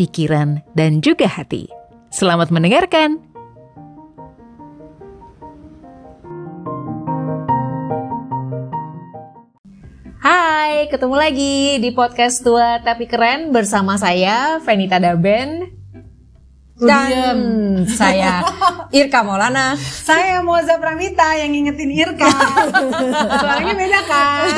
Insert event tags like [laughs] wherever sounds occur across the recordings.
pikiran, dan juga hati. Selamat mendengarkan. Hai, ketemu lagi di podcast Tua Tapi Keren bersama saya Venita Daben dan [laughs] saya Irka Maulana. Saya Moza Pramita yang ngingetin Irka. [laughs] Suaranya beda kan?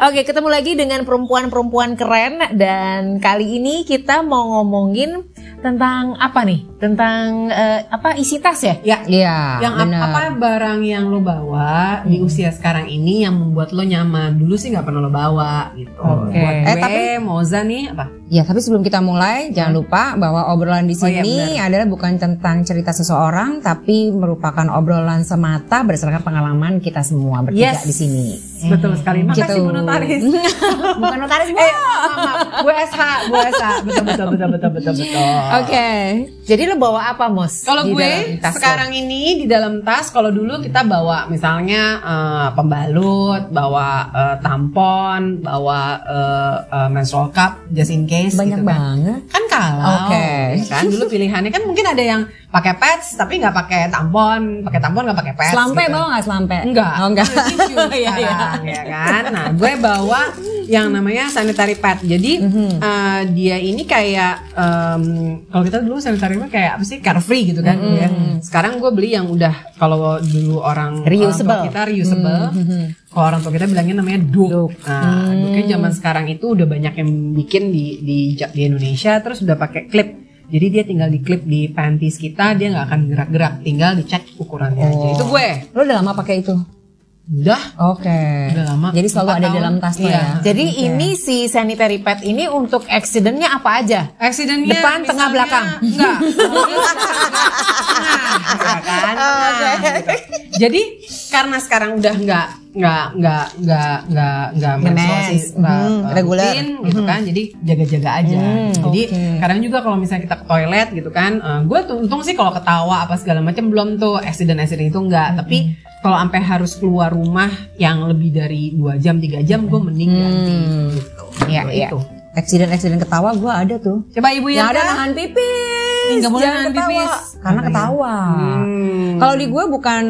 [laughs] Oke, ketemu lagi dengan perempuan-perempuan keren dan kali ini kita mau ngomongin tentang apa nih? Tentang eh, apa isi tas ya? Ya. Iya. yang ap- apa barang yang lo bawa di usia sekarang ini yang membuat lo nyaman? Dulu sih nggak pernah lo bawa gitu. Oke. Buat Eh, tapi- Moza nih apa? Ya, tapi sebelum kita mulai, jangan lupa bahwa obrolan di Oh, iya, sini adalah bukan tentang cerita seseorang, tapi merupakan obrolan semata berdasarkan pengalaman kita semua bertiga Yes. di sini. Betul sekali. Makasih Gitu. Bu Notaris. [laughs] bukan notaris, Bu. eh. Bu SH, Bu SH. Betul, betul, betul, betul, betul, betul. Oke. Jadi lo bawa apa, Mos? Kalau gue tas lo? sekarang ini di dalam tas, kalau dulu kita bawa misalnya eh, pembalut, bawa eh, tampon, bawa eh, eh, menstrual cup just in case. Banyak gitu kan. banget. Kan kalau, Oke. ya kan dulu pilihannya kan mungkin ada yang pakai pads tapi nggak pakai tampon, pakai tampon nggak pakai pads. Selampe gitu. bawa nggak selampe? Enggak, Oh, enggak. Tisu [laughs] Iya, iya. sekarang, ya kan. Nah, gue bawa yang namanya sanitary pad. Jadi Mhm. eh, dia ini kayak em, kalau kita dulu sanitary pad kayak apa sih carefree gitu kan. ya. Sekarang gue beli yang udah kalau dulu orang. Reusable. orang tua kita reusable. Mhm. Kalau orang tua kita bilangnya namanya duk. Nah, Hmm. duknya zaman sekarang itu udah banyak yang bikin di di di Indonesia terus udah pakai clip. Jadi dia tinggal di clip di panties kita, dia nggak akan gerak-gerak, tinggal dicek ukurannya aja. Oh. Itu gue. Lo udah lama pakai itu? Udah Oke. Udah lama. Jadi selalu ada tahun. dalam tas lo Iya. ya. Jadi ini si sanitary pad ini untuk accidentnya apa aja? Accidentnya Depan, tengah, misalnya- belakang? Enggak. Nah, kan? Nah, gitu. Jadi karena sekarang udah enggak enggak enggak enggak enggak enggak menstruasi Mhm, uh, reguler. rutin gitu kan. Jadi jaga-jaga aja. Hmm, Jadi oke. kadang juga kalau misalnya kita ke toilet gitu kan, gue tuh untung sih kalau ketawa apa segala macam belum tuh accident accident itu enggak. Hmm. Tapi kalau sampai harus keluar rumah yang lebih dari dua jam tiga jam, gue mending ganti. Hmm. Gitu. Gitu, iya. itu. Accident-accident ketawa gue ada tuh. Coba ibu yang ada nahan pipis. Nggak boleh nahan ketawa. pipis. Karena ya? ketawa. Hmm. Kalau di gue bukan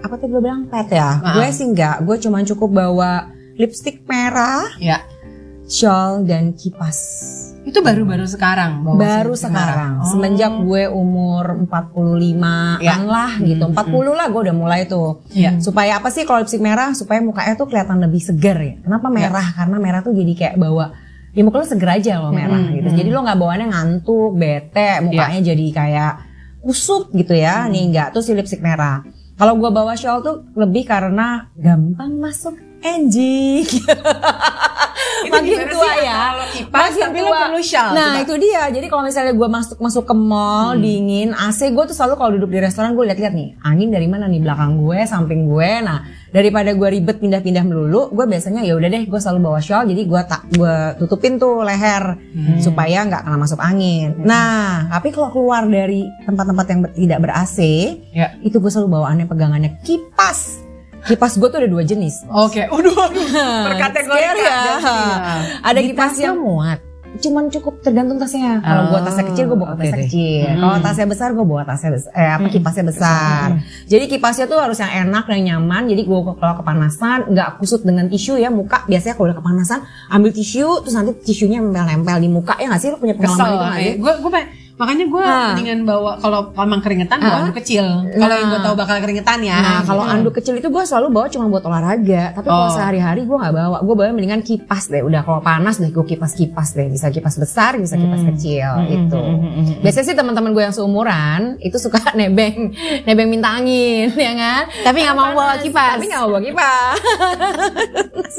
apa tadi gue bilang pet ya. Ah. Gue sih enggak. Gue cuma cukup bawa lipstick merah, ya shawl dan kipas. itu baru-baru sekarang Baru sekarang. Oh. Semenjak gue umur 45 Ya. an lah gitu. 40 lah gue udah mulai tuh. Iya. Supaya apa sih kalau lipstick merah? Supaya mukanya tuh kelihatan lebih segar ya. Kenapa merah? Karena merah tuh jadi kayak bawa ya muka lo seger aja loh merah gitu. Jadi lo nggak bawaannya ngantuk, bete, mukanya jadi kayak kusut gitu ya. Nih enggak tuh si lipstick merah. Kalau gue bawa shawl tuh lebih karena gampang masuk anjing. [laughs] Makin tua ya. Kipas Makin tua. perlu shawl. Nah coba. itu dia. Jadi kalau misalnya gue masuk masuk ke mall dingin AC gue tuh selalu kalau duduk di restoran gue lihat-lihat nih angin dari mana nih belakang gue, samping gue. Nah daripada gue ribet pindah-pindah melulu, gue biasanya ya udah deh gue selalu bawa shawl. Jadi gue tak gue tutupin tuh leher supaya nggak kena masuk angin. Nah tapi kalau keluar dari tempat-tempat yang ber- tidak ber AC, Ya. itu gue selalu bawaannya pegangannya kipas. Kipas gue tuh ada dua jenis. Oke, [laughs] waduh, waduh, [laughs] berkategori ya. Ada Di kipas yang lo muat. cuman cukup tergantung tasnya. Kalau gua tasnya kecil gua bawa oke tasnya deh. kecil. Kalau tasnya besar gua bawa tasnya besar. Eh apa kipasnya besar. Jadi kipasnya tuh harus yang enak dan nyaman. Jadi gua kalau kepanasan nggak kusut dengan tisu ya muka. Biasanya kalau udah kepanasan ambil tisu terus nanti tisunya nempel-nempel di muka ya nggak sih? Lu punya pengalaman kesel. itu? Gue gue Makanya gue Ah. mendingan bawa kalau kalau emang keringetan bawa anduk kecil. Kalau yang gue tahu bakal keringetan ya. Nah, kalau gitu. anduk kecil itu gue selalu bawa cuma buat olahraga. Tapi kalau Oh. sehari-hari gue nggak bawa. Gue bawa mendingan kipas deh. Udah kalau panas deh gue kipas-kipas deh. Bisa kipas besar, bisa kipas kecil itu. Biasanya sih teman-teman gue yang seumuran itu suka [laughs] nebeng, nebeng minta angin, [laughs] ya kan? Tapi nggak mau bawa kipas. Tapi nggak mau bawa kipas.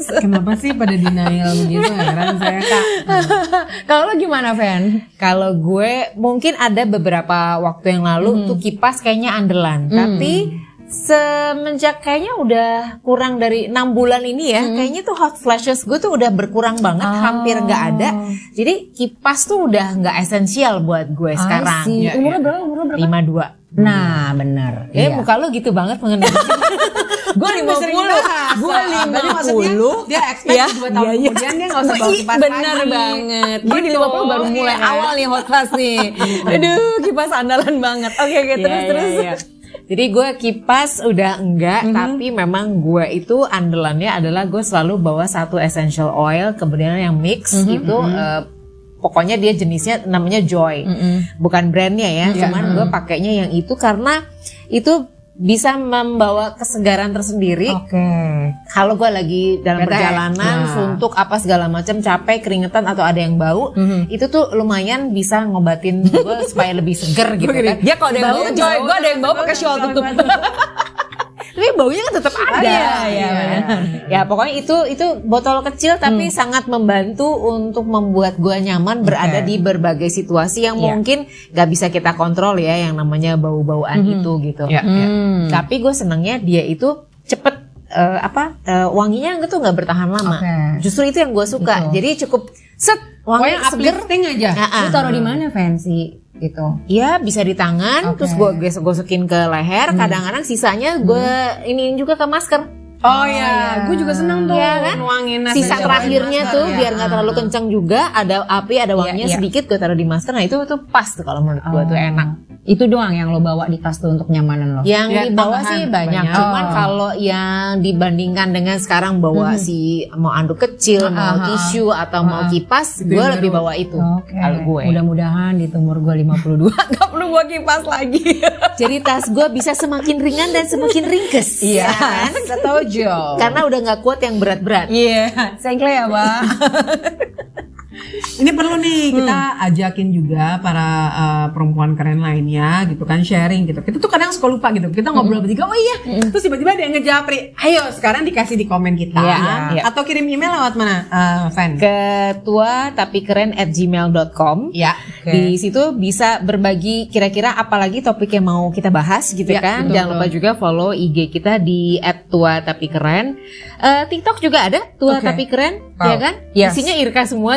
[laughs] Kenapa sih pada denial begitu heran saya kak. kalau lo gimana, Fen? Kalau gue mungkin ada beberapa waktu yang lalu tuh kipas kayaknya andalan, tapi semenjak kayaknya udah kurang dari enam bulan ini ya, kayaknya tuh hot flashes gue tuh udah berkurang banget, hampir nggak ada. Jadi kipas tuh udah nggak esensial buat gue sekarang. sih. Ya, Umurnya berapa? Umurnya berapa? Lima dua. Nah, bener. Ya muka lo gitu banget mengenai [laughs] Gue lima puluh. Gue lima puluh. Dia expect Ya, dua tahun iya, iya. kemudian dia nggak usah bawa kipas Bener lagi. banget. Gue di Gitu. 50 baru mulai Iya. awal nih hot flash nih. [laughs] Aduh, kipas andalan banget. Oke, oke, terus Iya, terus. iya, iya. Jadi gue kipas udah enggak, tapi memang gue itu andalannya adalah gue selalu bawa satu essential oil, kemudian yang mix itu eh, pokoknya dia jenisnya namanya Joy, bukan brandnya ya, cuman gue pakainya yang itu karena itu bisa membawa kesegaran tersendiri. Oke. Kalau gue lagi dalam Bete. perjalanan, Nah. suntuk apa segala macam, capek, keringetan atau ada yang bau, itu tuh lumayan bisa ngobatin gue [laughs] supaya lebih seger gitu kan. Dia kalau ada yang Bau joy, gue ada yang bawa pakai shawl tutup. Tapi baunya kan tetap ada. Iya, iya, benar. Ya pokoknya itu itu botol kecil tapi sangat membantu untuk membuat gua nyaman berada di berbagai situasi yang Iya. mungkin gak bisa kita kontrol ya yang namanya bau-bauan itu gitu. Ya, ya. Hmm. Tapi gue senangnya dia itu cepet eh, apa eh, wanginya gitu nggak bertahan lama. Oke. Justru itu yang gue suka. Jadi cukup set wangi Pokoknya seger. uplifting aja. Ya. Lu taruh di mana fancy gitu? Iya bisa di tangan, Oke. terus gue gosok-gosokin ke leher. Kadang-kadang sisanya gue iniin juga ke masker. Oh ya, gue juga senang tuh Iya kan? nuangin Sisa terakhirnya masker, tuh ya. biar nggak terlalu kencang juga, ada api, ada wanginya iya. sedikit gue taruh di masker. Nah itu tuh pas tuh kalau menurut gue tuh enak. Itu doang yang lo bawa di tas tuh untuk nyamanan lo. Yang Ya, di bawah tambahan sih banyak, banyak. cuman Oh. kalau yang dibandingkan dengan sekarang bawa si mau anduk kecil, mau tisu atau mau kipas, gue lebih bawa itu Oke. kalau gue. Mudah-mudahan di umur gue 52 gak perlu gua kipas lagi. [laughs] Jadi tas gue bisa semakin ringan dan semakin ringkes. [laughs] Iya. ya kan? Setuju. Karena udah nggak kuat yang berat-berat. Iya, sengkle ya, Pak. [laughs] Ini perlu nih kita ajakin juga para uh, perempuan keren lainnya gitu kan sharing gitu. Kita tuh kadang suka lupa gitu. Kita ngobrol bertiga, oh iya. Terus tiba-tiba ada yang ngejapri. Ayo sekarang dikasih di komen kita. Iya, iya. Atau kirim email lewat mana, uh, Fan? Ketua tapi keren at gmail.com. Ya. Di situ bisa berbagi kira-kira apalagi topik yang mau kita bahas gitu Ya, kan. betul, Jangan lupa juga follow IG kita di @tua tapi keren. Eh, TikTok juga ada tua Oke. tapi keren, Wow. ya kan? Yes. Isinya Irka semua.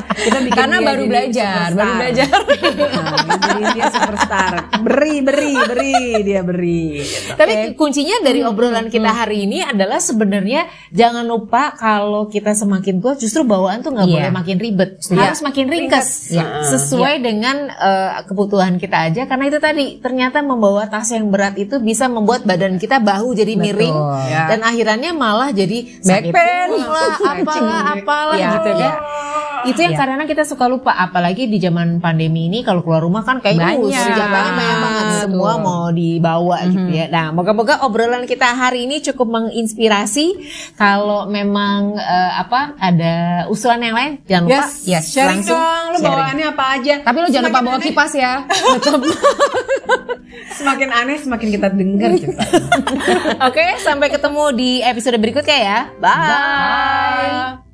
Kita bikin Karena dia baru belajar, superstar. baru belajar. Nah, [laughs] jadi dia superstar. Beri, beri, beri, dia beri. Gitu. Tapi kuncinya dari obrolan kita hari ini adalah sebenarnya jangan lupa kalau kita semakin tua justru bawaan tuh nggak Iya. boleh makin ribet, harus makin ringkes Iya. sesuai dengan eh, kebutuhan kita aja. Karena itu tadi ternyata membawa tas yang berat itu bisa membuat badan kita bahu jadi miring Ya. dan akhirannya malah jadi Back pain. punggung lah, apalah, apalah Iya, gitu kan. iya. Itu yang kadang-kadang kita suka lupa, apalagi di zaman pandemi ini kalau keluar rumah kan kayak Banyak. uh, senjatanya banyak banget, semua Betul. mau dibawa gitu ya. Nah, moga-moga obrolan kita hari ini cukup menginspirasi. Kalau memang eh, apa ada usulan yang lain, jangan lupa Yes, yes, sharing langsung dong. Lu sharing. bawaannya apa aja? Tapi lo jangan lupa bawa aneh- kipas ya. [laughs] Semakin aneh, semakin kita dengar kita. [laughs] Oke, sampai ketemu di episode berikutnya ya. Bye. Bye.